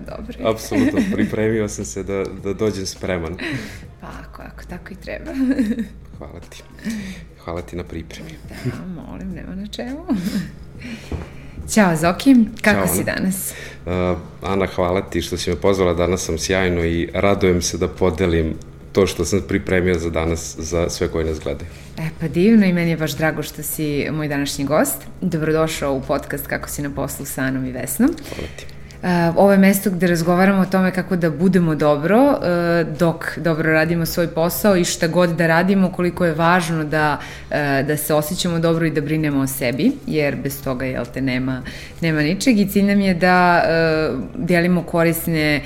dobro. Apsolutno, pripremio sam se da, da dođem spreman. Pa ako, ako tako i treba. Hvala ti. Hvala ti na pripremi. Da, molim, nema na čemu. Ćao Zoki, kako Ćao, si Ana. danas? Uh, Ana, hvala ti što si me pozvala, danas sam sjajno i radujem se da podelim to što sam pripremio za danas, za sve koji nas gledaju. E, pa divno i meni je baš drago što si moj današnji gost. Dobrodošao u podcast Kako si na poslu sa Anom i Vesnom. Hvala ti. Uh, ovo je mesto gde razgovaramo o tome kako da budemo dobro uh, dok dobro radimo svoj posao i šta god da radimo, koliko je važno da, uh, da se osjećamo dobro i da brinemo o sebi, jer bez toga, jel te, nema, nema ničeg i cilj nam je da delimo korisne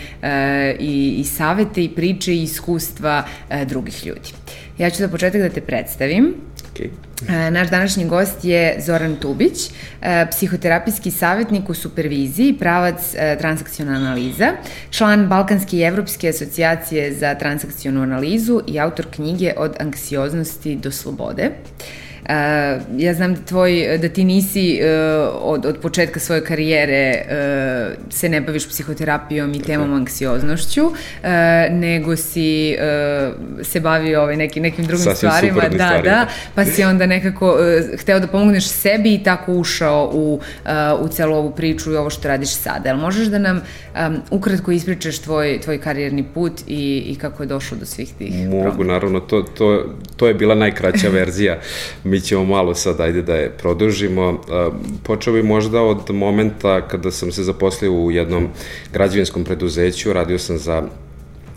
i, i savete i priče i iskustva drugih ljudi. Ja ću za početak da te predstavim. Okay. E, Naš današnji gost je Zoran Tubić, e, psihoterapijski savjetnik u superviziji, pravac e, transakciona analiza, član Balkanske i Evropske asocijacije za transakcionu analizu i autor knjige Od anksioznosti do slobode. Uh, ja znam da tvoj, da ti nisi uh, od, od početka svoje karijere uh, se ne baviš psihoterapijom i temom anksioznošću, nego si se bavio ovaj, neki, nekim drugim Sasvim stvarima, da, stvarima. da, pa si onda nekako hteo da pomogneš sebi i tako ušao u, u celu ovu priču i ovo što radiš sada. Jel možeš da nam um, ukratko ispričaš tvoj, tvoj karijerni put i, i kako je došlo do svih tih Mogu, promena? naravno, to, to, to je bila najkraća verzija. Mi ćemo malo sad, ajde da je produžimo. Uh, Počeo bi možda od momenta kada sam se zaposlio u jednom građevinskom preduzeću, radio sam za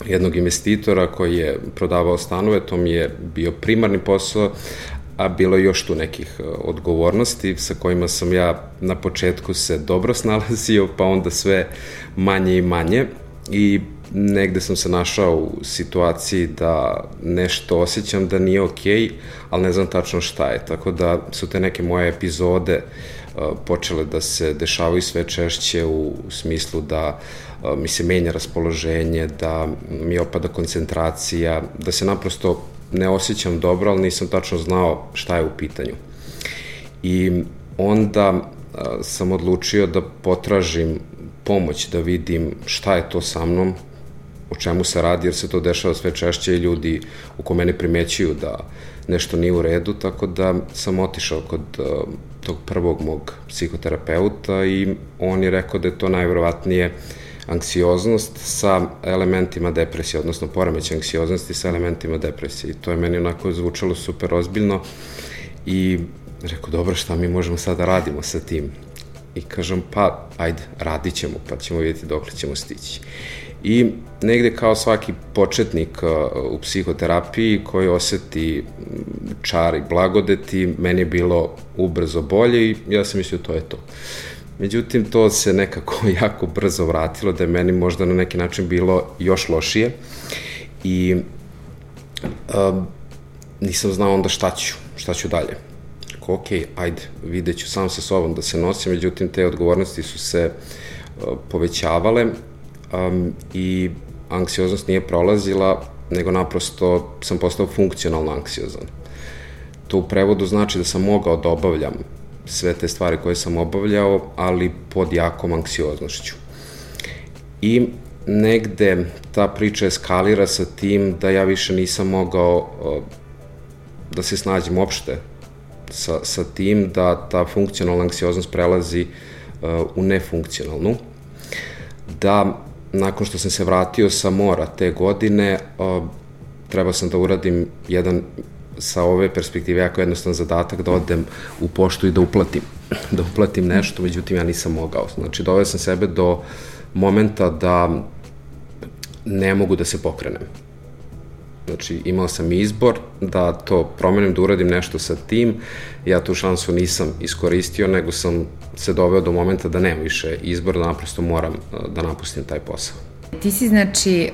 jednog investitora koji je prodavao stanove, to mi je bio primarni posao, a bilo je još tu nekih uh, odgovornosti sa kojima sam ja na početku se dobro snalazio, pa onda sve manje i manje i negde sam se našao u situaciji da nešto osjećam da nije okej, okay, ali ne znam tačno šta je. Tako da su te neke moje epizode uh, počele da se dešavaju sve češće u, smislu da uh, mi se menja raspoloženje, da mi opada koncentracija, da se naprosto ne osjećam dobro, ali nisam tačno znao šta je u pitanju. I onda uh, sam odlučio da potražim pomoć, da vidim šta je to sa mnom, o čemu se radi, jer se to dešava sve češće i ljudi u ko mene primećuju da nešto nije u redu, tako da sam otišao kod uh, tog prvog mog psihoterapeuta i on je rekao da je to najverovatnije anksioznost sa elementima depresije, odnosno poremeće anksioznosti sa elementima depresije. I to je meni onako zvučalo super ozbiljno i rekao, dobro, šta mi možemo sada da radimo sa tim? I kažem, pa, ajde, radit ćemo, pa ćemo vidjeti dok ćemo stići. I negde kao svaki početnik uh, u psihoterapiji koji oseti čar i blagodeti, meni je bilo ubrzo bolje i ja sam mislio to je to. Međutim, to se nekako jako brzo vratilo, da je meni možda na neki način bilo još lošije i um, nisam znao onda šta ću, šta ću dalje. Rekao, ok, ajde, vidjet ću sam sa sobom da se nosim, međutim, te odgovornosti su se uh, povećavale um, i anksioznost nije prolazila, nego naprosto sam postao funkcionalno anksiozan. To u prevodu znači da sam mogao da obavljam sve te stvari koje sam obavljao, ali pod jakom anksioznošću. I negde ta priča eskalira sa tim da ja više nisam mogao da se snađem uopšte sa, sa tim da ta funkcionalna anksioznost prelazi uh, u nefunkcionalnu. Da nakon što sam se vratio sa mora te godine, uh, treba sam da uradim jedan sa ove perspektive jako jednostavan zadatak da odem u poštu i da uplatim da uplatim nešto, međutim ja nisam mogao. Znači doveo sam sebe do momenta da ne mogu da se pokrenem. Znači, imao sam izbor da to promenim, da uradim nešto sa tim. Ja tu šansu nisam iskoristio, nego sam se doveo do momenta da nemam više izbor, da naprosto moram uh, da napustim taj posao. Ti si, znači,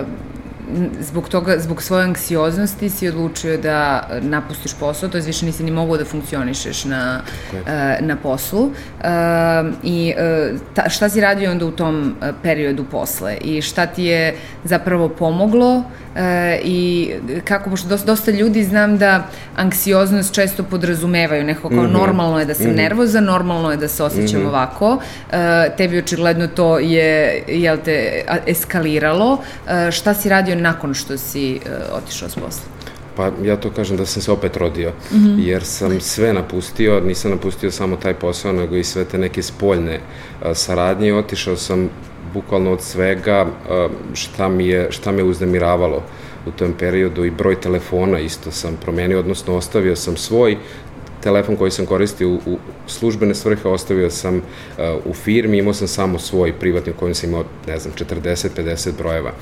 uh, zbog toga, zbog svoje anksioznosti si odlučio da napustiš posao, to je više nisi ni mogao da funkcionišeš na, uh, na poslu. Uh, I uh, ta, šta si radio onda u tom periodu posle? I šta ti je zapravo pomoglo uh, i kako, pošto dosta, dosta ljudi znam da anksioznost često podrazumevaju, nekako kao mm -hmm. normalno je da sam mm -hmm. nervoza, normalno je da se osjećam mm -hmm. ovako. Uh, tebi očigledno to je, jel te, eskaliralo. Uh, šta si radio nakon što si uh, otišao s posla? Pa ja to kažem da sam se opet rodio, mm -hmm. jer sam sve napustio, nisam napustio samo taj posao, nego i sve te neke spoljne uh, saradnje. Otišao sam bukvalno od svega uh, šta, mi je, šta me uznemiravalo u tom periodu i broj telefona isto sam promenio, odnosno ostavio sam svoj, telefon koji sam koristio u, u službene svrhe ostavio sam uh, u firmi, imao sam samo svoj privatni u kojem sam imao, ne znam, 40-50 brojeva.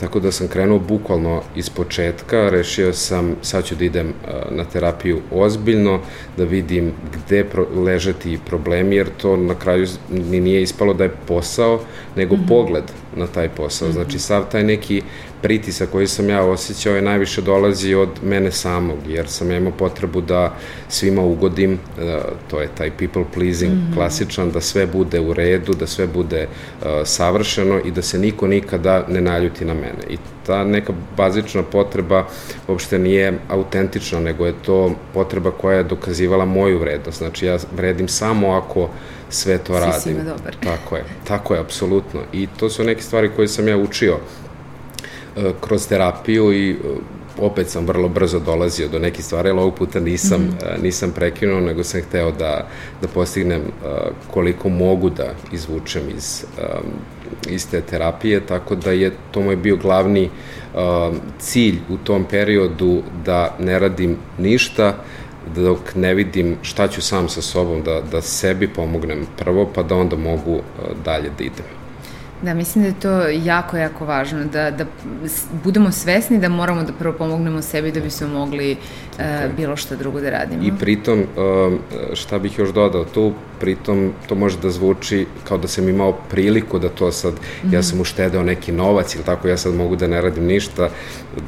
Tako da sam krenuo bukvalno iz početka, rešio sam, sad ću da idem uh, na terapiju ozbiljno, da vidim gde pro, leže ti problemi, jer to na kraju ni nije ispalo da je posao, nego mm -hmm. pogled na taj posao. Mm -hmm. Znači, sav taj neki pritisak koji sam ja osjećao je najviše dolazi od mene samog, jer sam ja imao potrebu da svima ugodim, e, to je taj people pleasing mm -hmm. klasičan, da sve bude u redu, da sve bude uh, savršeno i da se niko nikada ne naljuti na mene. I ta neka bazična potreba uopšte nije autentična, nego je to potreba koja je dokazivala moju vrednost. Znači, ja vredim samo ako sve to radim. Si dobar. Tako je, tako je, apsolutno. I to su neke stvari koje sam ja učio E, kroz terapiju i e, opet sam vrlo brzo dolazio do nekih stvari, ali ovog puta nisam, mm -hmm. nisam prekinuo, nego sam hteo da, da postignem koliko mogu da izvučem iz, iz te terapije, tako da je to moj bio glavni cilj u tom periodu da ne radim ništa, dok ne vidim šta ću sam sa sobom, da, da sebi pomognem prvo, pa da onda mogu dalje da idem. Da, mislim da je to jako, jako važno, da, da budemo svesni da moramo da prvo pomognemo sebi da bismo mogli uh, bilo šta drugo da radimo. I pritom, uh, šta bih još dodao tu, pritom to može da zvuči kao da sam imao priliku da to sad, mm -hmm. ja mhm. sam uštedeo neki novac ili tako, ja sad mogu da ne radim ništa,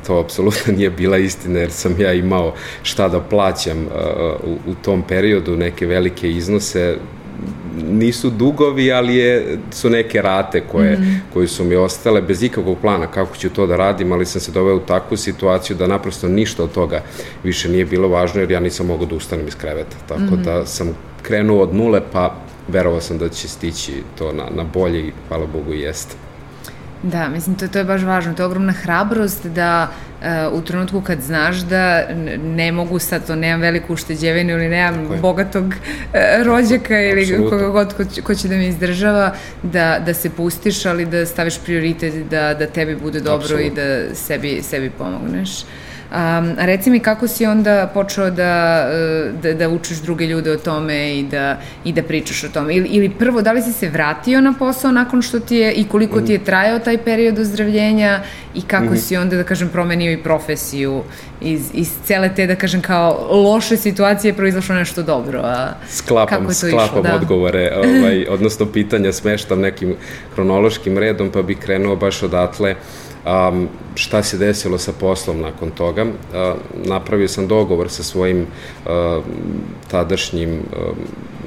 to apsolutno nije bila istina jer sam ja imao šta da plaćam uh, u, u tom periodu, neke velike iznose, nisu dugovi, ali je, su neke rate koje, mm -hmm. koje su mi ostale bez ikakvog plana kako ću to da radim, ali sam se doveo u takvu situaciju da naprosto ništa od toga više nije bilo važno jer ja nisam mogao da ustanem iz kreveta. Tako mm -hmm. da sam krenuo od nule pa verovao sam da će stići to na, na bolje i hvala Bogu i jeste. Da, mislim, to, to je baš važno. To je ogromna hrabrost da uh, u trenutku kad znaš da ne mogu sad, to nemam veliku ušteđevinu ili nemam bogatog uh, rođaka ili Absolutno. koga god ko, ko će da me izdržava, da, da se pustiš, ali da staviš prioritet da, da tebi bude dobro Absolutno. i da sebi, sebi pomogneš. Uh, Um, a reci mi kako si onda počeo da, e, da, da učiš druge ljude o tome i da, i da pričaš o tome? Ili, ili prvo, da li si se vratio na posao nakon što ti je i koliko ti je mm. trajao taj period ozdravljenja i kako mm -hmm. si onda, da kažem, promenio i profesiju iz, iz cele te, da kažem, kao loše situacije proizašlo nešto dobro. A sklapam, kako je to sklapam išlo? Da. odgovore, ovaj, odnosno pitanja smeštam nekim hronološkim redom, pa bi krenuo baš odatle. Uh, Um, šta se desilo sa poslom nakon toga? Uh, napravio sam dogovor sa svojim uh, tadašnjim uh,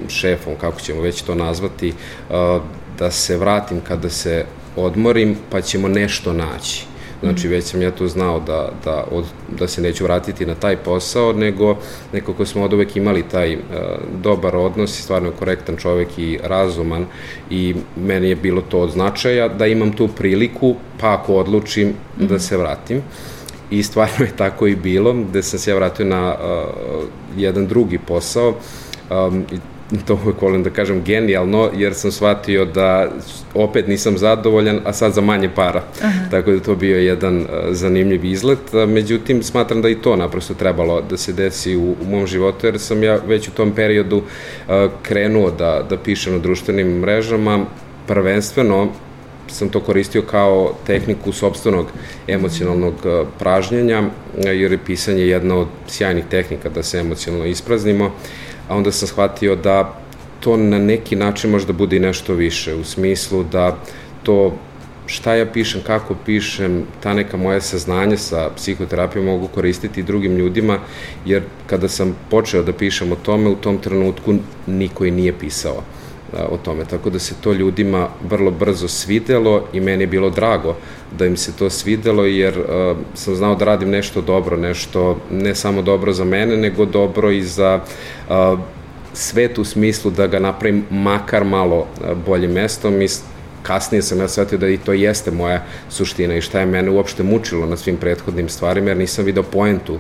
šefom, kako ćemo već to nazvati, uh, da se vratim kada se odmorim, pa ćemo nešto naći. Znači, već sam ja tu znao da, da, od, da se neću vratiti na taj posao, nego nekako smo od uvek imali taj uh, dobar odnos, stvarno korektan čovek i razuman i meni je bilo to od značaja da imam tu priliku, pa ako odlučim mm -hmm. da mhm. se vratim. I stvarno je tako i bilo, gde sam se ja vratio na uh, jedan drugi posao um, to uvek volim da kažem genijalno, jer sam shvatio da opet nisam zadovoljan, a sad za manje para. Aha. Tako da to bio jedan uh, zanimljiv izlet. Međutim, smatram da i to naprosto trebalo da se desi u, u mom životu, jer sam ja već u tom periodu uh, krenuo da, da pišem na društvenim mrežama, prvenstveno sam to koristio kao tehniku sobstvenog emocionalnog uh, pražnjenja, jer je pisanje jedna od sjajnih tehnika da se emocionalno ispraznimo a onda sam shvatio da to na neki način možda bude i nešto više, u smislu da to šta ja pišem, kako pišem, ta neka moja saznanja sa psihoterapijom mogu koristiti i drugim ljudima, jer kada sam počeo da pišem o tome, u tom trenutku niko i nije pisao o tome, tako da se to ljudima vrlo brzo svidelo i meni je bilo drago da im se to svidelo jer uh, sam znao da radim nešto dobro, nešto ne samo dobro za mene, nego dobro i za uh, svet u smislu da ga napravim makar malo uh, boljim mestom i kasnije sam ja shvatio da i to jeste moja suština i šta je mene uopšte mučilo na svim prethodnim stvarima, jer nisam video poentu uh,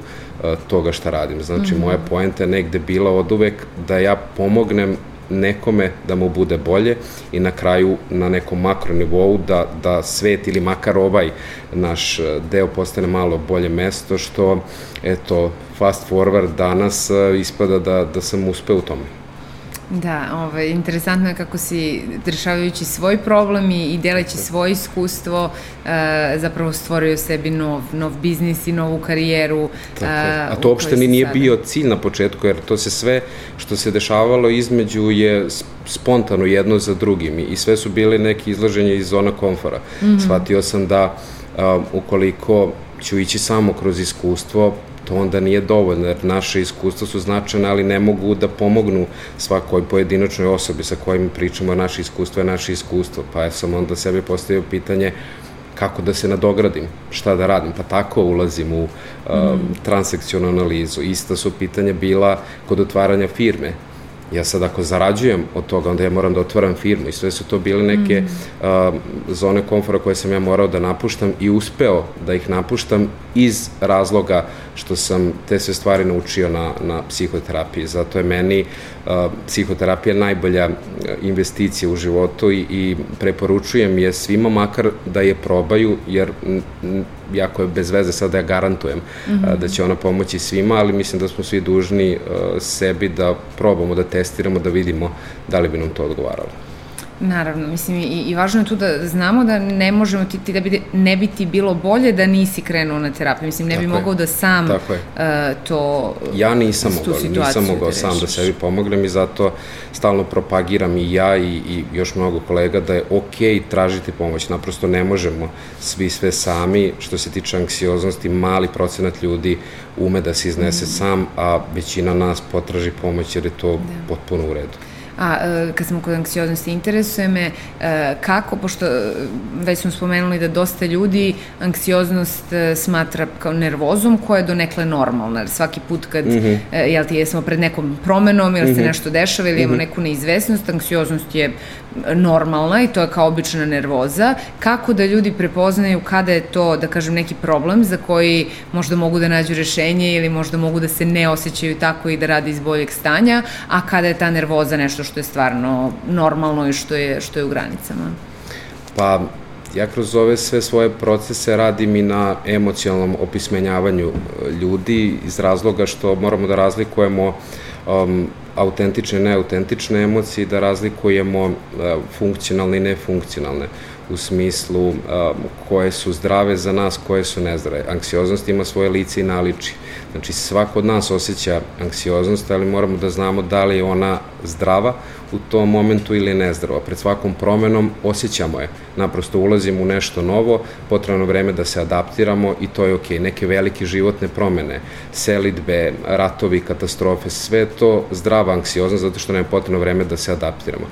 toga šta radim. Znači, mm -hmm. moja poenta je negde bila od uvek da ja pomognem nekome da mu bude bolje i na kraju na nekom makro nivou da, da svet ili makar ovaj naš e, deo postane malo bolje mesto što eto fast forward danas e, ispada da, da sam uspeo u tome. Da, ovaj, interesantno je kako si rešavajući svoj problem i, i deleći svoje iskustvo e, zapravo stvorio sebi nov, nov biznis i novu karijeru. Tako, a to uopšte ni nije sada... bio cilj na početku, jer to se sve što se dešavalo između je spontano jedno za drugim i sve su bile neke izlaženje iz zona komfora. Mm -hmm. Shvatio sam da a, ukoliko ću ići samo kroz iskustvo, to onda nije dovoljno, jer naše iskustva su značajne, ali ne mogu da pomognu svakoj pojedinačnoj osobi sa kojim pričamo, naše iskustvo je naše iskustvo, pa ja sam onda sebi postavio pitanje kako da se nadogradim, šta da radim, pa tako ulazim u um, mm. transakcijonu analizu. Ista su pitanja bila kod otvaranja firme, ja sad ako zarađujem od toga, onda ja moram da otvaram firmu i sve su to bile neke mm. uh, zone komfora koje sam ja morao da napuštam i uspeo da ih napuštam iz razloga što sam te sve stvari naučio na, na psihoterapiji. Zato je meni uh, psihoterapija najbolja investicija u životu i, i preporučujem je svima makar da je probaju, jer jako je bez veze sad da ja garantujem mm -hmm. da će ona pomoći svima, ali mislim da smo svi dužni uh, sebi da probamo, da testiramo, da vidimo da li bi nam to odgovaralo. Naravno, mislim i, i važno je tu da znamo da ne možemo ti, ti da bi, ne bi ti bilo bolje da nisi krenuo na terapiju. Mislim, ne Tako bi je. mogao da sam Tako je. Uh, to Ja nisam mogao, nisam mogao da sam da sebi pomognem i zato stalno propagiram i ja i, i još mnogo kolega da je okej okay tražiti pomoć. Naprosto ne možemo svi sve sami. Što se tiče anksioznosti, mali procenat ljudi ume da se iznese mm. sam, a većina nas potraži pomoć jer je to da. potpuno u redu. A e, kad smo kod anksioznosti, interesuje me e, kako, pošto e, već smo spomenuli da dosta ljudi anksioznost smatra kao nervozom koja je donekle normalna. Svaki put kad, mm -hmm. jel ti, jesmo pred nekom promenom ili mm -hmm. se mhm. nešto dešava ili imamo mm -hmm. neku neizvesnost, anksioznost je normalna i to je kao obična nervoza. Kako da ljudi prepoznaju kada je to, da kažem, neki problem za koji možda mogu da nađu rešenje ili možda mogu da se ne osjećaju tako i da rade iz boljeg stanja, a kada je ta nervoza nešto što je stvarno normalno i što je, što je u granicama? Pa, ja kroz ove sve svoje procese radim i na emocionalnom opismenjavanju e, ljudi iz razloga što moramo da razlikujemo um, autentične i neautentične emocije i da razlikujemo uh, funkcionalne i nefunkcionalne u smislu koje su zdrave za nas, koje su nezdrave. Anksioznost ima svoje lice i naliči. Znači, svako od nas osjeća anksioznost, ali moramo da znamo da li je ona zdrava u tom momentu ili nezdrava. Pred svakom promenom osjećamo je. Naprosto ulazimo u nešto novo, potrebno vreme da se adaptiramo i to je ok. Neke velike životne promene, selitbe, ratovi, katastrofe, sve to zdrava anksioznost zato što nam je potrebno vreme da se adaptiramo.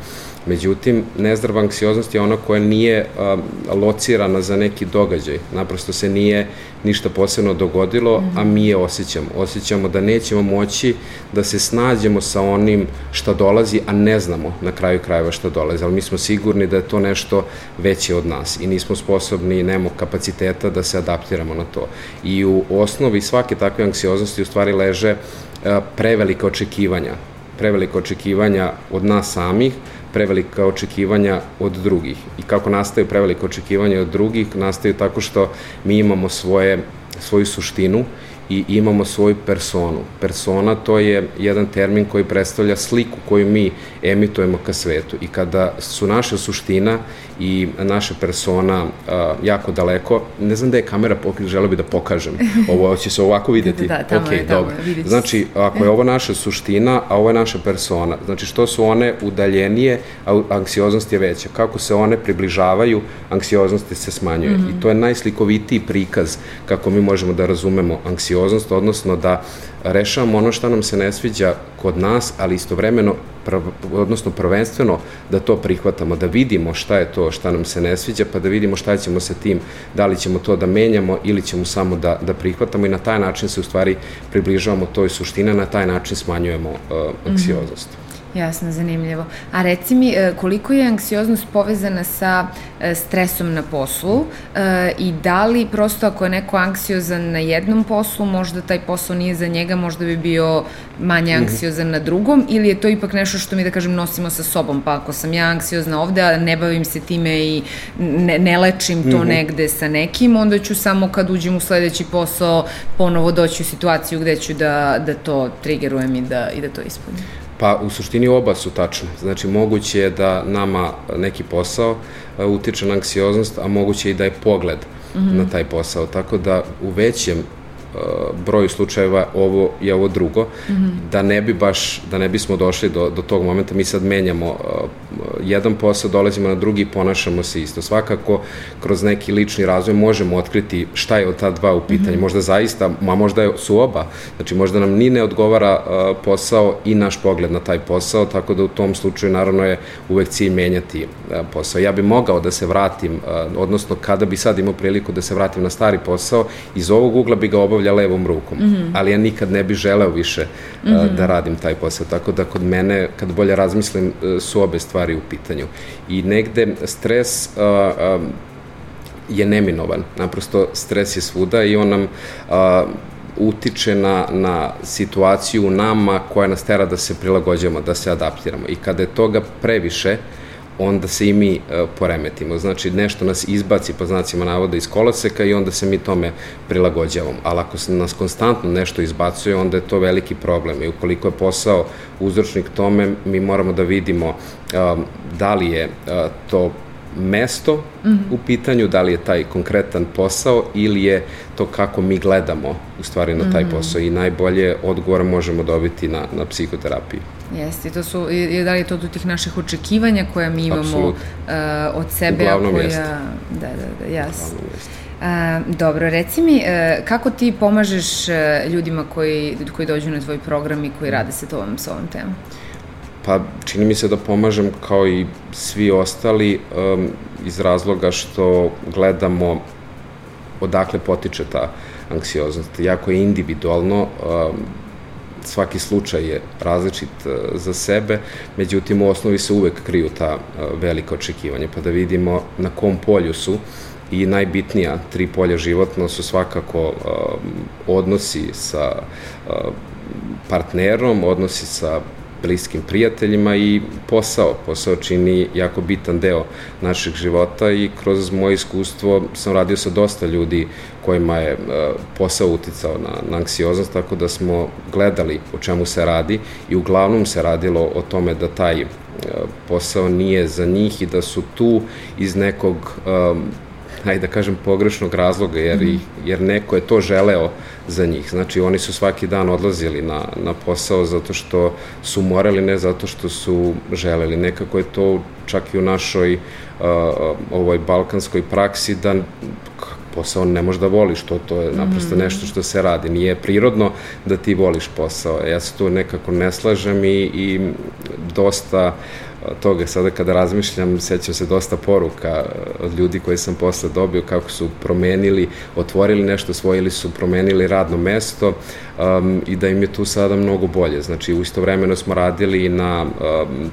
Međutim, nezdrava anksioznost je ona koja nije a, locirana za neki događaj. Naprosto se nije ništa posebno dogodilo, mm -hmm. a mi je osjećamo. Osjećamo da nećemo moći da se snađemo sa onim šta dolazi, a ne znamo na kraju krajeva šta dolazi. Ali mi smo sigurni da je to nešto veće od nas i nismo sposobni, nemamo kapaciteta da se adaptiramo na to. I u osnovi svake takve anksioznosti u stvari leže prevelika očekivanja prevelika očekivanja od nas samih, prevelika očekivanja od drugih. I kako nastaju prevelika očekivanja od drugih, nastaju tako što mi imamo svoje, svoju suštinu i imamo svoju personu. Persona to je jedan termin koji predstavlja sliku koju mi emitujemo ka svetu i kada su naša suština i naša persona uh, jako daleko, ne znam da je kamera pokrit, želeo bi da pokažem. Ovo će se ovako videti. da, da, tamo okay, je, tamo dobro. je, Znači, ako je ovo naša suština, a ovo je naša persona, znači što su one udaljenije, a anksioznost je veća. Kako se one približavaju, anksioznost se smanjuje. Mm -hmm. I to je najslikovitiji prikaz kako mi možemo da razumemo anksioznost, odnosno da rešavamo ono što nam se ne sviđa kod nas, ali istovremeno, prv, odnosno prvenstveno da to prihvatamo, da vidimo šta je to šta nam se ne sviđa, pa da vidimo šta ćemo sa tim, da li ćemo to da menjamo ili ćemo samo da, da prihvatamo i na taj način se u stvari približavamo toj suštine, na taj način smanjujemo uh, anksioznost. Mm -hmm. Jasno, zanimljivo. A reci mi, e, koliko je anksioznost povezana sa e, stresom na poslu e, i da li prosto ako je neko anksiozan na jednom poslu, možda taj posao nije za njega, možda bi bio manje mhm. anksiozan na drugom ili je to ipak nešto što mi, da kažem, nosimo sa sobom, pa ako sam ja anksiozna ovde, a ne bavim se time i ne, ne lečim to mm -hmm. negde sa nekim, onda ću samo kad uđem u sledeći posao ponovo doći u situaciju gde ću da, da to triggerujem i da, i da to ispunim. Pa u suštini oba su tačne. Znači moguće je da nama neki posao e, utiče na anksioznost, a moguće i da je pogled mm -hmm. na taj posao. Tako da u većem broju slučajeva ovo je ovo drugo, mm -hmm. da ne bi baš, da ne bismo došli do, do tog momenta, mi sad menjamo uh, jedan posao, dolazimo na drugi i ponašamo se isto. Svakako, kroz neki lični razvoj možemo otkriti šta je od ta dva u pitanju. Mm -hmm. Možda zaista, ma možda su oba, znači možda nam ni ne odgovara uh, posao i naš pogled na taj posao, tako da u tom slučaju naravno je uvek cilj menjati uh, posao. Ja bi mogao da se vratim, uh, odnosno kada bi sad imao priliku da se vratim na stari posao, iz ovog ugla bi ga obavljao obavlja levom rukom, mm -hmm. ali ja nikad ne bih želeo više mm -hmm. da radim taj posao, tako da kod mene, kad bolje razmislim, e, su obe stvari u pitanju. I negde stres uh, um, je neminovan, naprosto stres je svuda i on nam uh, utiče na, na situaciju u nama koja nas tera da se prilagođamo, da se adaptiramo. I kada je toga previše, uh, onda se i mi uh, poremetimo. Znači, nešto nas izbaci, po znacima navoda, iz koloseka i onda se mi tome prilagođavamo. Ali ako se nas konstantno nešto izbacuje, onda je to veliki problem. I ukoliko je posao uzročnik tome, mi moramo da vidimo uh, da li je uh, to mesto mm -hmm. u pitanju, da li je taj konkretan posao ili je to kako mi gledamo u stvari na taj mm -hmm. posao i najbolje odgovor možemo dobiti na, na psihoterapiji. Jeste, to su, i, da li je to do tih naših očekivanja koja mi imamo uh, od sebe, Uglavnom koja... Jeste. Da, da, da, jasno. Uh, dobro, reci mi, uh, kako ti pomažeš uh, ljudima koji, koji dođu na tvoj program i koji rade se to ovom, sa ovom temom? Pa, čini mi se da pomažem kao i svi ostali um, iz razloga što gledamo odakle potiče ta anksioznost. Jako je individualno, um, svaki slučaj je različit uh, za sebe, međutim u osnovi se uvek kriju ta uh, velika očekivanja, pa da vidimo na kom polju su i najbitnija tri polja životno su svakako uh, odnosi sa partnerom, odnosi sa bliskim prijateljima i posao. Posao čini jako bitan deo našeg života i kroz moje iskustvo sam radio sa dosta ljudi kojima je e, posao uticao na, na anksioznost, tako da smo gledali o čemu se radi i uglavnom se radilo o tome da taj e, posao nije za njih i da su tu iz nekog um, ajde da kažem, pogrešnog razloga, jer, mm. jer neko je to želeo za njih. Znači, oni su svaki dan odlazili na, na posao zato što su morali, ne zato što su želeli. Nekako je to čak i u našoj uh, ovoj balkanskoj praksi da posao ne možeš da voliš, to, to je naprosto mm. nešto što se radi. Nije prirodno da ti voliš posao. Ja se tu nekako ne slažem i, i dosta toga sada kada razmišljam, sećam se dosta poruka od ljudi koje sam posle dobio kako su promenili, otvorili nešto svoje ili su promenili radno mesto um, i da im je tu sada mnogo bolje. Znači, u isto vremeno smo radili na um,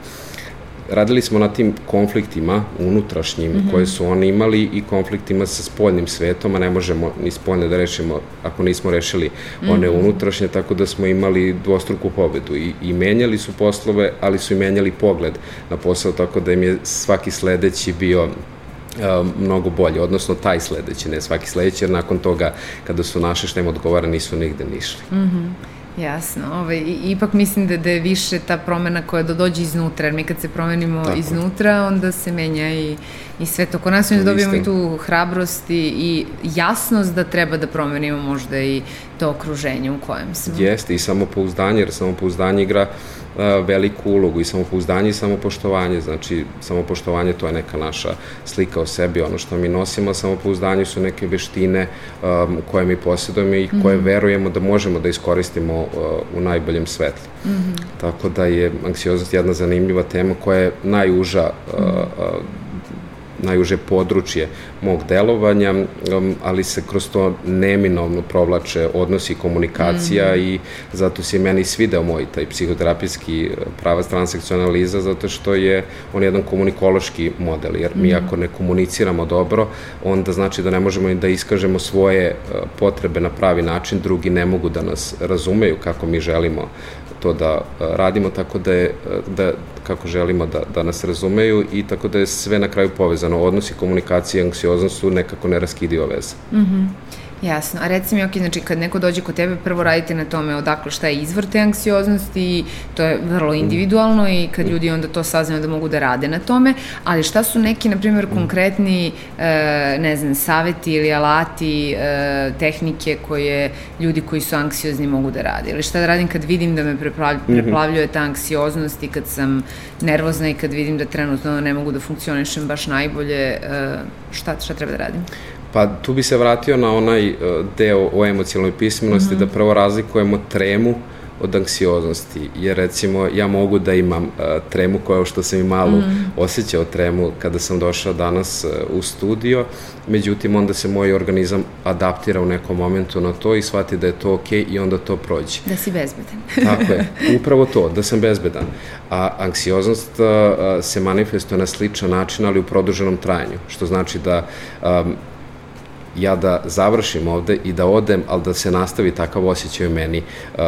radili smo na tim konfliktima unutrašnjim mm -hmm. koje su oni imali i konfliktima sa spoljnim svetom, a ne možemo ni spoljne da rešimo ako nismo rešili one mm -hmm. unutrašnje, tako da smo imali dvostruku pobedu i, i menjali su poslove, ali su i menjali pogled na posao, tako da im je svaki sledeći bio mnogo bolje, odnosno taj sledeći, ne svaki sledeći, jer nakon toga kada su naše što im odgovara nisu nigde nišli. Mm -hmm. Jasno, ovaj, ipak mislim da, da je više ta promena koja da dođe iznutra, jer mi kad se promenimo Tako. iznutra, onda se menja i, i sve to. Kod nas mi dobijemo i tu hrabrost i, i jasnost da treba da promenimo možda i to okruženje u kojem smo. Jeste, i samopouzdanje, jer samopouzdanje igra veliku ulogu i samopouzdanje i samopoštovanje, znači samopoštovanje to je neka naša slika o sebi, ono što mi nosimo, a samopouzdanje su neke veštine um, koje mi posjedujemo i koje mm -hmm. verujemo da možemo da iskoristimo uh, u najboljem svetlu. Mm -hmm. Tako da je anksioznost jedna zanimljiva tema koja je najuža uh, uh, najuže područje mog delovanja, um, ali se kroz to neminovno provlače odnosi komunikacija mm. i zato se meni svideo moj taj psihoterapijski uh, pravac transakcionaliza, zato što je on jedan komunikološki model, jer mi mm. ako ne komuniciramo dobro, onda znači da ne možemo da iskažemo svoje uh, potrebe na pravi način, drugi ne mogu da nas razumeju kako mi želimo to da uh, radimo, tako da je, da, kako želimo da, da nas razumeju i tako da je sve na kraju povezano. Odnosi, komunikacija i anksioznost su nekako neraskidiva veza. Mm -hmm. Jasno. A reci mi, ok, znači kad neko dođe kod tebe, prvo radite na tome odakle šta je izvor te anksioznosti to je vrlo individualno i kad ljudi onda to saznaju da mogu da rade na tome, ali šta su neki, na primjer, konkretni, e, ne znam, saveti ili alati, e, tehnike koje ljudi koji su anksiozni mogu da rade? Ili šta da radim kad vidim da me mhm. preplavljuje ta anksioznost i kad sam nervozna i kad vidim da trenutno ne mogu da funkcionišem baš najbolje, e, šta, šta treba da radim? Pa tu bi se vratio na onaj e, deo o emocionalnoj pismenosti, mm -hmm. da prvo razlikujemo tremu od anksioznosti, jer recimo ja mogu da imam uh, tremu koja što sam i malo mm. osjećao tremu kada sam došao danas uh, u studio, međutim onda se moj organizam adaptira u nekom momentu na to i shvati da je to okay i onda to prođe. Da si bezbedan. Tako je, upravo to, da sam bezbedan. A anksioznost uh, se manifestuje na sličan način, ali u produženom trajanju, što znači da um, ja da završim ovde i da odem, ali da se nastavi takav osjećaj u meni, uh,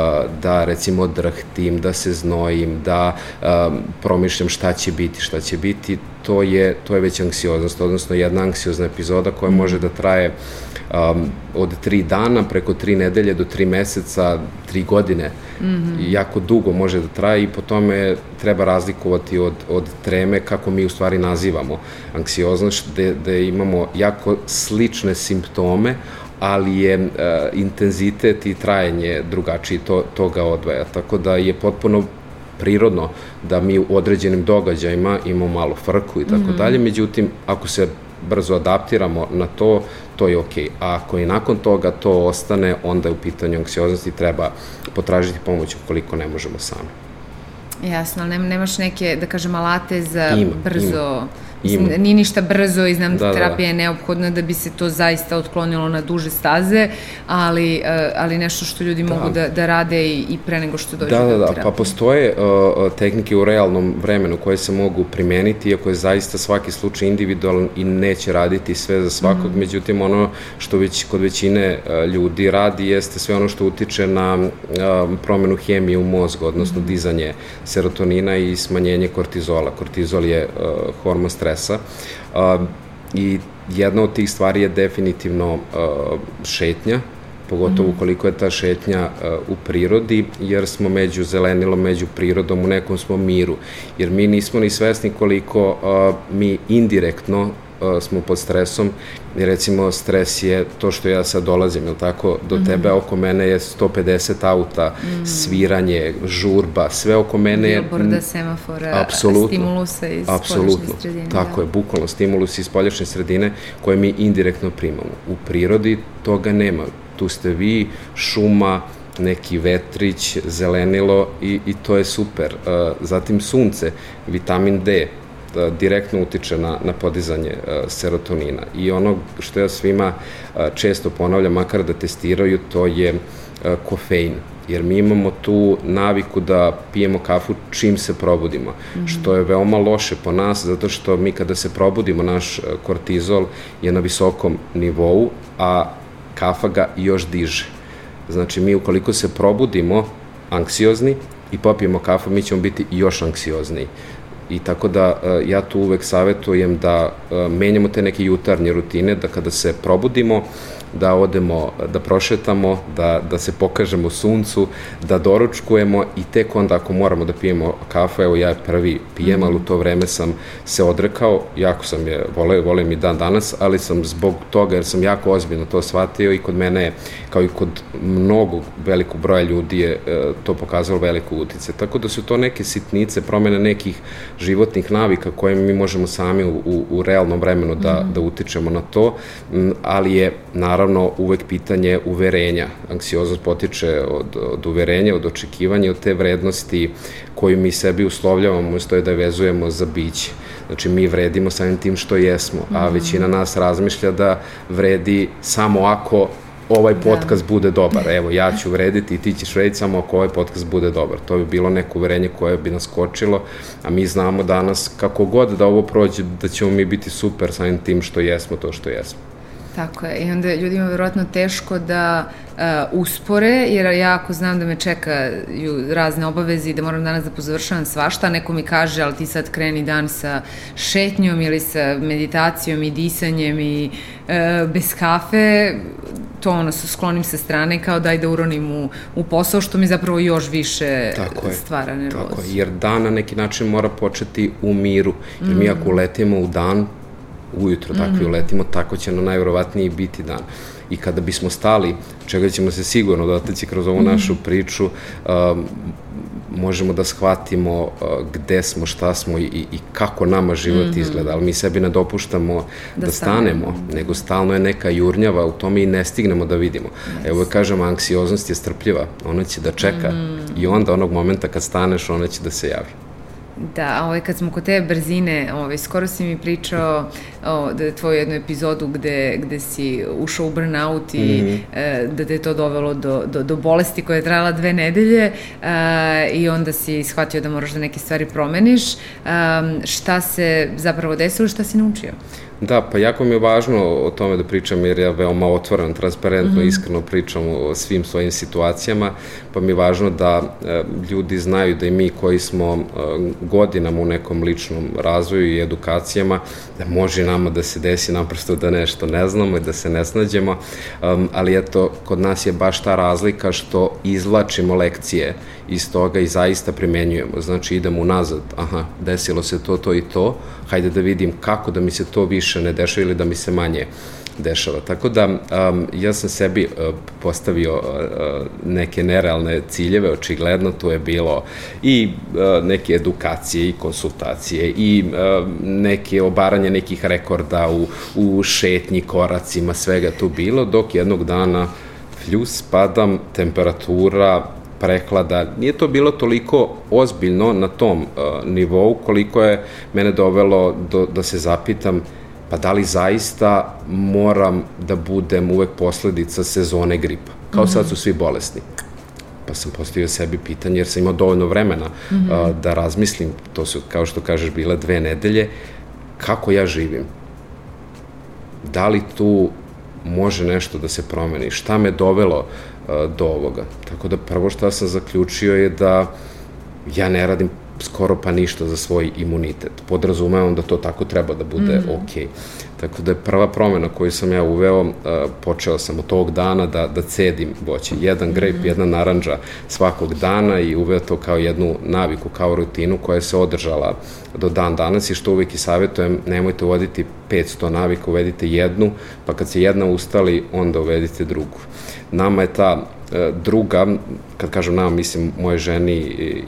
da recimo drhtim, da se znojim, da um, promišljam šta će biti, šta će biti, to je, to je već anksioznost, odnosno jedna anksiozna epizoda koja mm. može da traje um, od tri dana preko tri nedelje do tri meseca, tri godine. Mm -hmm. Jako dugo može da traje i po tome treba razlikovati od, od treme kako mi u stvari nazivamo anksioznost, gde, gde imamo jako slične simptome, ali je uh, intenzitet i trajanje drugačiji, to, to ga odvaja. Tako da je potpuno prirodno da mi u određenim događajima imamo malo frku i tako -hmm. dalje, međutim, ako se brzo adaptiramo na to, to je okej. Okay. A ako i nakon toga to ostane, onda je u pitanju anksioznosti treba potražiti pomoć ukoliko ne možemo sami. Jasno, ali nemaš neke, da kažem, alate za ima, brzo... Ima Ima. nije ništa brzo i znam da, da, da. terapija je neophodna da bi se to zaista otklonilo na duže staze, ali, uh, ali nešto što ljudi da. mogu da, da rade i, i pre nego što dođe da, da, da. Pa postoje uh, tehnike u realnom vremenu koje se mogu primeniti, iako je zaista svaki slučaj individualan i neće raditi sve za svakog, mm. međutim ono što već kod većine uh, ljudi radi jeste sve ono što utiče na uh, promenu hemije u mozgu, odnosno mm. dizanje serotonina i smanjenje kortizola. Kortizol je uh, hormon stresa stresa. I jedna od tih stvari je definitivno šetnja, pogotovo mhm. ukoliko je ta šetnja u prirodi, jer smo među zelenilom, među prirodom, u nekom smo miru. Jer mi nismo ni svesni koliko mi indirektno smo pod stresom i recimo stres je to što ja sad dolazim, jel tako, do mm. tebe oko mene je 150 auta, mm. sviranje, žurba, sve oko mene je... Billboarda, semafora, apsolutno, stimulusa iz apsolutno, sredine. Tako da. je, bukvalno stimulus iz spoljašnje sredine koje mi indirektno primamo. U prirodi toga nema. Tu ste vi, šuma, neki vetrić, zelenilo i, i to je super. Zatim sunce, vitamin D, direktno utiče na, na podizanje e, serotonina. I ono što ja svima e, često ponavljam, makar da testiraju, to je e, kofein jer mi imamo tu naviku da pijemo kafu čim se probudimo, mm -hmm. što je veoma loše po nas, zato što mi kada se probudimo, naš kortizol je na visokom nivou, a kafa ga još diže. Znači, mi ukoliko se probudimo anksiozni i popijemo kafu, mi ćemo biti još anksiozniji I tako da ja tu uvek savetujem da menjamo te neke jutarnje rutine, da kada se probudimo, da odemo, da prošetamo, da, da se pokažemo suncu, da doručkujemo i tek onda ako moramo da pijemo kafu, evo ja prvi pijem, ali u to vreme sam se odrekao, jako sam je, vole, volim i dan danas, ali sam zbog toga, jer sam jako ozbiljno to shvatio i kod mene je, kao i kod mnogo velikog broja ljudi je e, to pokazalo veliku utice. Tako da su to neke sitnice, promene nekih životnih navika koje mi možemo sami u, u, u realnom vremenu da, mm. da utičemo na to, ali je naravno naravno uvek pitanje uverenja. Anksioznost potiče od, od uverenja, od očekivanja, od te vrednosti koju mi sebi uslovljavamo, stoje da je vezujemo za biće. Znači, mi vredimo samim tim što jesmo, a mhm. većina nas razmišlja da vredi samo ako ovaj da. podcast da. bude dobar. Evo, ja ću vrediti i ti ćeš vrediti samo ako ovaj podcast bude dobar. To bi bilo neko uverenje koje bi nas kočilo, a mi znamo danas kako god da ovo prođe, da ćemo mi biti super samim tim što jesmo to što jesmo. Tako je, i onda ljudima je verovatno teško da uh, uspore, jer ja ako znam da me čekaju razne obaveze i da moram danas da pozavršavam svašta, neko mi kaže, ali ti sad kreni dan sa šetnjom ili sa meditacijom i disanjem i uh, bez kafe, to ono, sklonim sa strane kao daj da uronim u, u posao, što mi zapravo još više tako je, stvara nervozu. Tako je, jer dan na neki način mora početi u miru, jer mm. mi ako letimo u dan, ujutro takvi mm -hmm. uletimo, tako će na najverovatniji biti dan. I kada bismo stali, čega ćemo se sigurno dotaći kroz ovu mm -hmm. našu priču, um, možemo da shvatimo uh, gde smo, šta smo i, i kako nama život mm -hmm. izgleda, ali mi sebi ne dopuštamo da, da stanemo, stanemo, nego stalno je neka jurnjava u tome i ne stignemo da vidimo. Yes. Evo kažem, anksioznost je strpljiva, ona će da čeka mm -hmm. i onda onog momenta kad staneš, ona će da se javi. Da, ovaj, kad smo kod te brzine, ovaj, skoro si mi pričao o, da tvoju jednu epizodu gde, gde si ušao u burnout i mm -hmm. e, da te je to dovelo do, do, do bolesti koja je trajala dve nedelje e, i onda si shvatio da moraš da neke stvari promeniš. E, šta se zapravo desilo, šta si naučio? Da, pa jako mi je važno o tome da pričam jer ja veoma otvoren, transparentno, mm -hmm. iskreno pričam o svim svojim situacijama, pa mi je važno da e, ljudi znaju da i mi koji smo e, godinama u nekom ličnom razvoju i edukacijama, da može nama da se desi naprosto da nešto ne znamo i da se ne snađemo, um, ali eto, kod nas je baš ta razlika što izvlačimo lekcije iz toga i zaista primenjujemo. Znači, idemo unazad, aha, desilo se to, to i to, hajde da vidim kako da mi se to više ne dešava ili da mi se manje dešava. Tako da um, ja sam sebi uh, postavio uh, neke nerealne ciljeve, očigledno tu je bilo i uh, neke edukacije i konsultacije i uh, neke obaranje nekih rekorda u, u šetnji, koracima, svega tu bilo, dok jednog dana fljus, padam, temperatura, prehlada. Nije to bilo toliko ozbiljno na tom uh, nivou koliko je mene dovelo do, da se zapitam pa da li zaista moram da budem uvek posledica sezone gripa. Kao mm -hmm. sad su svi bolesni. Pa sam postavio sebi pitanje, jer sam imao dovoljno vremena mm -hmm. uh, da razmislim, to su, kao što kažeš, bile dve nedelje, kako ja živim. Da li tu može nešto da se promeni? Šta me dovelo uh, do ovoga? Tako da prvo što sam zaključio je da ja ne radim skoro pa ništa za svoj imunitet. Podrazumevam da to tako treba da bude mm. ok. Tako da je prva promena koju sam ja uveo, uh, počeo sam od tog dana da, da cedim voće. Jedan grejp, mm. jedna naranđa svakog dana i uveo to kao jednu naviku, kao rutinu koja se održala do dan danas i što uvek i savjetujem, nemojte uvoditi 500 navika, uvedite jednu, pa kad se jedna ustali, onda uvedite drugu. Nama je ta druga, kad kažem nama, mislim moje ženi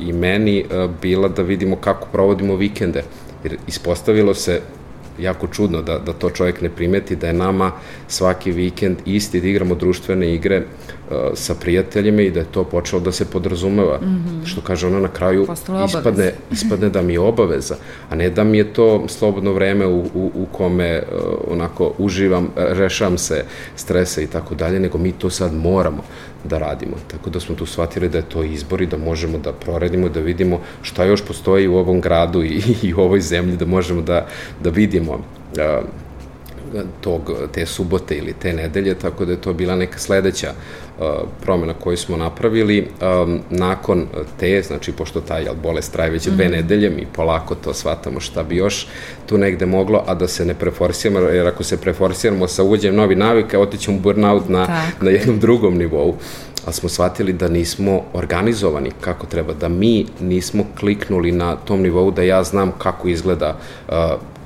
i meni, e, bila da vidimo kako provodimo vikende. Jer ispostavilo se jako čudno da, da to čovjek ne primeti, da je nama svaki vikend isti da igramo društvene igre uh, sa prijateljima i da je to počelo da se podrazumeva. Mm -hmm. Što kaže ona na kraju, ispadne, ispadne da mi je obaveza, a ne da mi je to slobodno vreme u, u, u kome uh, onako uživam, rešam se stresa i tako dalje, nego mi to sad moramo da radimo. Tako da smo tu shvatili da je to izbor i da možemo da proradimo, da vidimo šta još postoji u ovom gradu i, i u ovoj zemlji, da možemo da, da vidimo tog, te subote ili te nedelje, tako da je to bila neka sledeća uh, promena koju smo napravili. Um, nakon te, znači pošto taj jel, bolest traje već dve mm nedelje, mi polako to shvatamo šta bi još tu negde moglo, a da se ne preforsiramo, jer ako se preforsiramo sa uvođenjem novi navika, otićemo burnout na, Tako. na jednom drugom nivou ali smo shvatili da nismo organizovani kako treba, da mi nismo kliknuli na tom nivou da ja znam kako izgleda uh,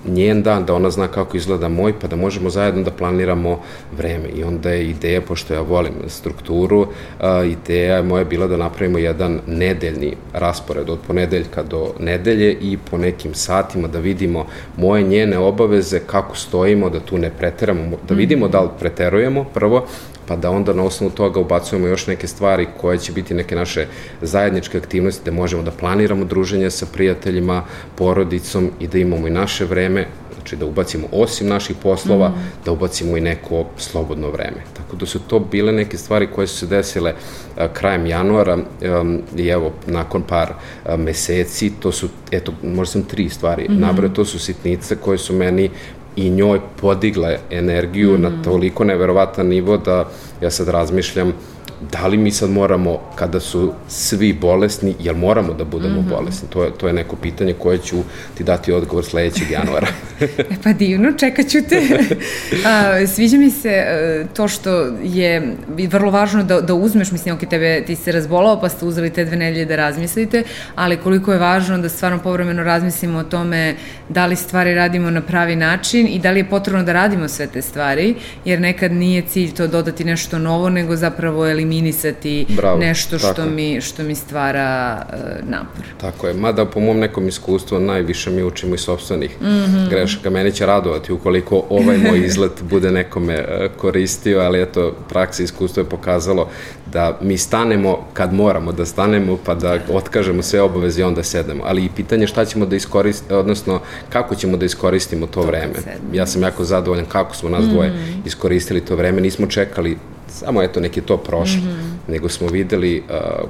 njen dan, da ona zna kako izgleda moj, pa da možemo zajedno da planiramo vreme. I onda je ideja, pošto ja volim strukturu, a, ideja je moja bila da napravimo jedan nedeljni raspored od ponedeljka do nedelje i po nekim satima da vidimo moje njene obaveze, kako stojimo, da tu ne preteramo, da vidimo da li preterujemo prvo, pa da onda na osnovu toga ubacujemo još neke stvari koje će biti neke naše zajedničke aktivnosti, da možemo da planiramo druženje sa prijateljima, porodicom i da imamo i naše vreme, znači da ubacimo osim naših poslova, mm. da ubacimo i neko slobodno vreme. Tako da su to bile neke stvari koje su se desile a, krajem januara um, i evo, nakon par a, meseci, to su, eto, možda sam tri stvari mm -hmm. nabrao, to su sitnice koje su meni i njoj podigle energiju mm. na toliko neverovatan nivo da ja sad razmišljam da li mi sad moramo, kada su svi bolesni, jel moramo da budemo mm -hmm. bolesni? To je, to je neko pitanje koje ću ti dati odgovor sledećeg januara. e pa divno, čekat ću te. A, sviđa mi se e, to što je vrlo važno da, da uzmeš, mislim, ok, tebe, ti se razbolao, pa ste uzeli te dve nedelje da razmislite, ali koliko je važno da stvarno povremeno razmislimo o tome da li stvari radimo na pravi način i da li je potrebno da radimo sve te stvari, jer nekad nije cilj to dodati nešto novo, nego zapravo eliminirati eliminisati Bravo, nešto što tako. mi, što mi stvara uh, napor. Tako je, mada po mom nekom iskustvu najviše mi učimo i sobstvenih mm -hmm. grešaka. Mene će radovati ukoliko ovaj moj izlet bude nekome uh, koristio, ali eto, praksa i iskustvo je pokazalo da mi stanemo kad moramo da stanemo, pa da otkažemo sve obaveze i onda sedemo. Ali i pitanje šta ćemo da iskoristimo, odnosno kako ćemo da iskoristimo to, to vreme. Ja sam jako zadovoljan kako smo nas mm. dvoje iskoristili to vreme. Nismo čekali samo eto neki to prošlo, mm -hmm. nego smo videli uh,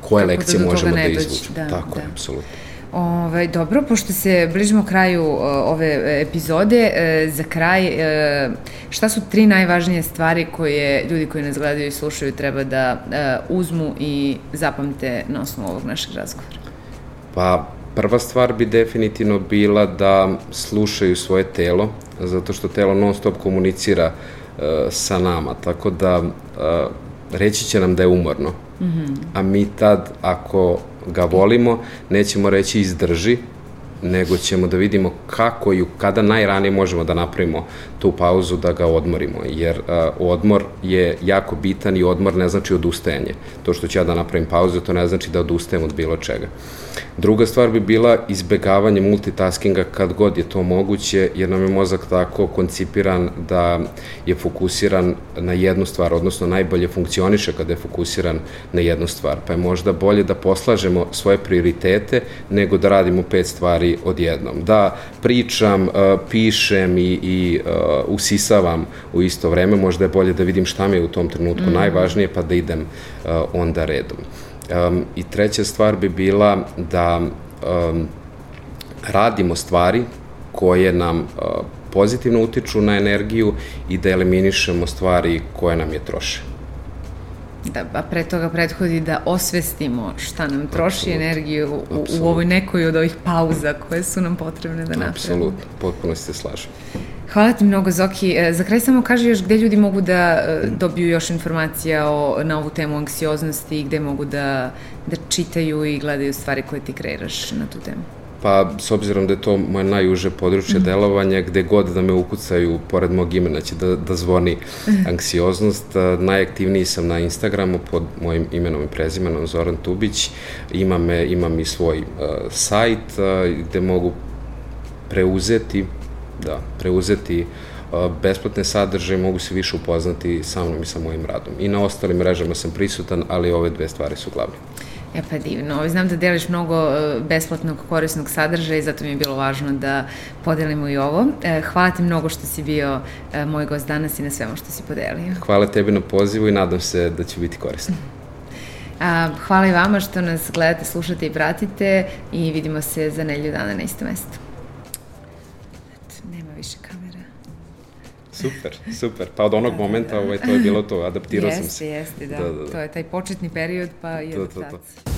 koje Kako lekcije da možemo da izvučemo. Da, Tako da. je, apsolutno. Ove, ovaj, dobro, pošto se bližimo kraju uh, ove epizode, uh, za kraj, uh, šta su tri najvažnije stvari koje ljudi koji nas gledaju i slušaju treba da uzmu i zapamte na osnovu ovog našeg razgovora? Pa, prva stvar bi definitivno bila da slušaju svoje telo, zato što telo non stop komunicira uh, sa nama, tako da reći će nam da je umorno. Mm -hmm. A mi tad, ako ga volimo, nećemo reći izdrži, nego ćemo da vidimo kako i kada najranije možemo da napravimo tu pauzu da ga odmorimo, jer uh, odmor je jako bitan i odmor ne znači odustajanje. To što ću ja da napravim pauzu, to ne znači da odustajem od bilo čega. Druga stvar bi bila izbegavanje multitaskinga kad god je to moguće, jer nam je mozak tako koncipiran da je fokusiran na jednu stvar, odnosno najbolje funkcioniše kada je fokusiran na jednu stvar. Pa je možda bolje da poslažemo svoje prioritete nego da radimo pet stvari odjednom. Da pričam, uh, pišem i, i uh, usisavam u isto vreme, možda je bolje da vidim šta mi je u tom trenutku mm. najvažnije pa da idem uh, onda redom. Um, I treća stvar bi bila da um, radimo stvari koje nam uh, pozitivno utiču na energiju i da eliminišemo stvari koje nam je troše. Da, a pre toga prethodi da osvestimo šta nam troši Absolut. energiju u, Absolut. u ovoj nekoj od ovih pauza koje su nam potrebne da napravimo. Apsolutno, potpuno se slažem. Hvala ti mnogo, Zoki. E, za kraj samo kaži još gde ljudi mogu da e, dobiju još informacija o, na ovu temu anksioznosti i gde mogu da, da čitaju i gledaju stvari koje ti kreiraš na tu temu. Pa, s obzirom da je to moje najuže područje mm. delovanja, gde god da me ukucaju, pored mog imena će da, da zvoni mhm. anksioznost. Najaktivniji sam na Instagramu pod mojim imenom i prezimenom Zoran Tubić. Imam, imam i svoj uh, sajt uh, gde mogu preuzeti da, preuzeti besplatne sadržaje, mogu se više upoznati sa mnom i sa mojim radom. I na ostalim mrežama sam prisutan, ali ove dve stvari su glavne. E pa divno. Znam da deliš mnogo e, besplatnog korisnog sadržaja i zato mi je bilo važno da podelimo i ovo. E, hvala ti mnogo što si bio e, moj gost danas i na svemu što si podelio. Hvala tebi na pozivu i nadam se da će biti korisno. Hvala i vama što nas gledate, slušate i pratite i vidimo se za nelju dana na isto mesto. Super, super. Pa od onog da, da momenta da, da. Ovaj, to je bilo to, adaptirao jeste, sam se. Jeste, jeste, da. da, da, da. To je taj početni period, pa i da, adaptacija. Da, da, da.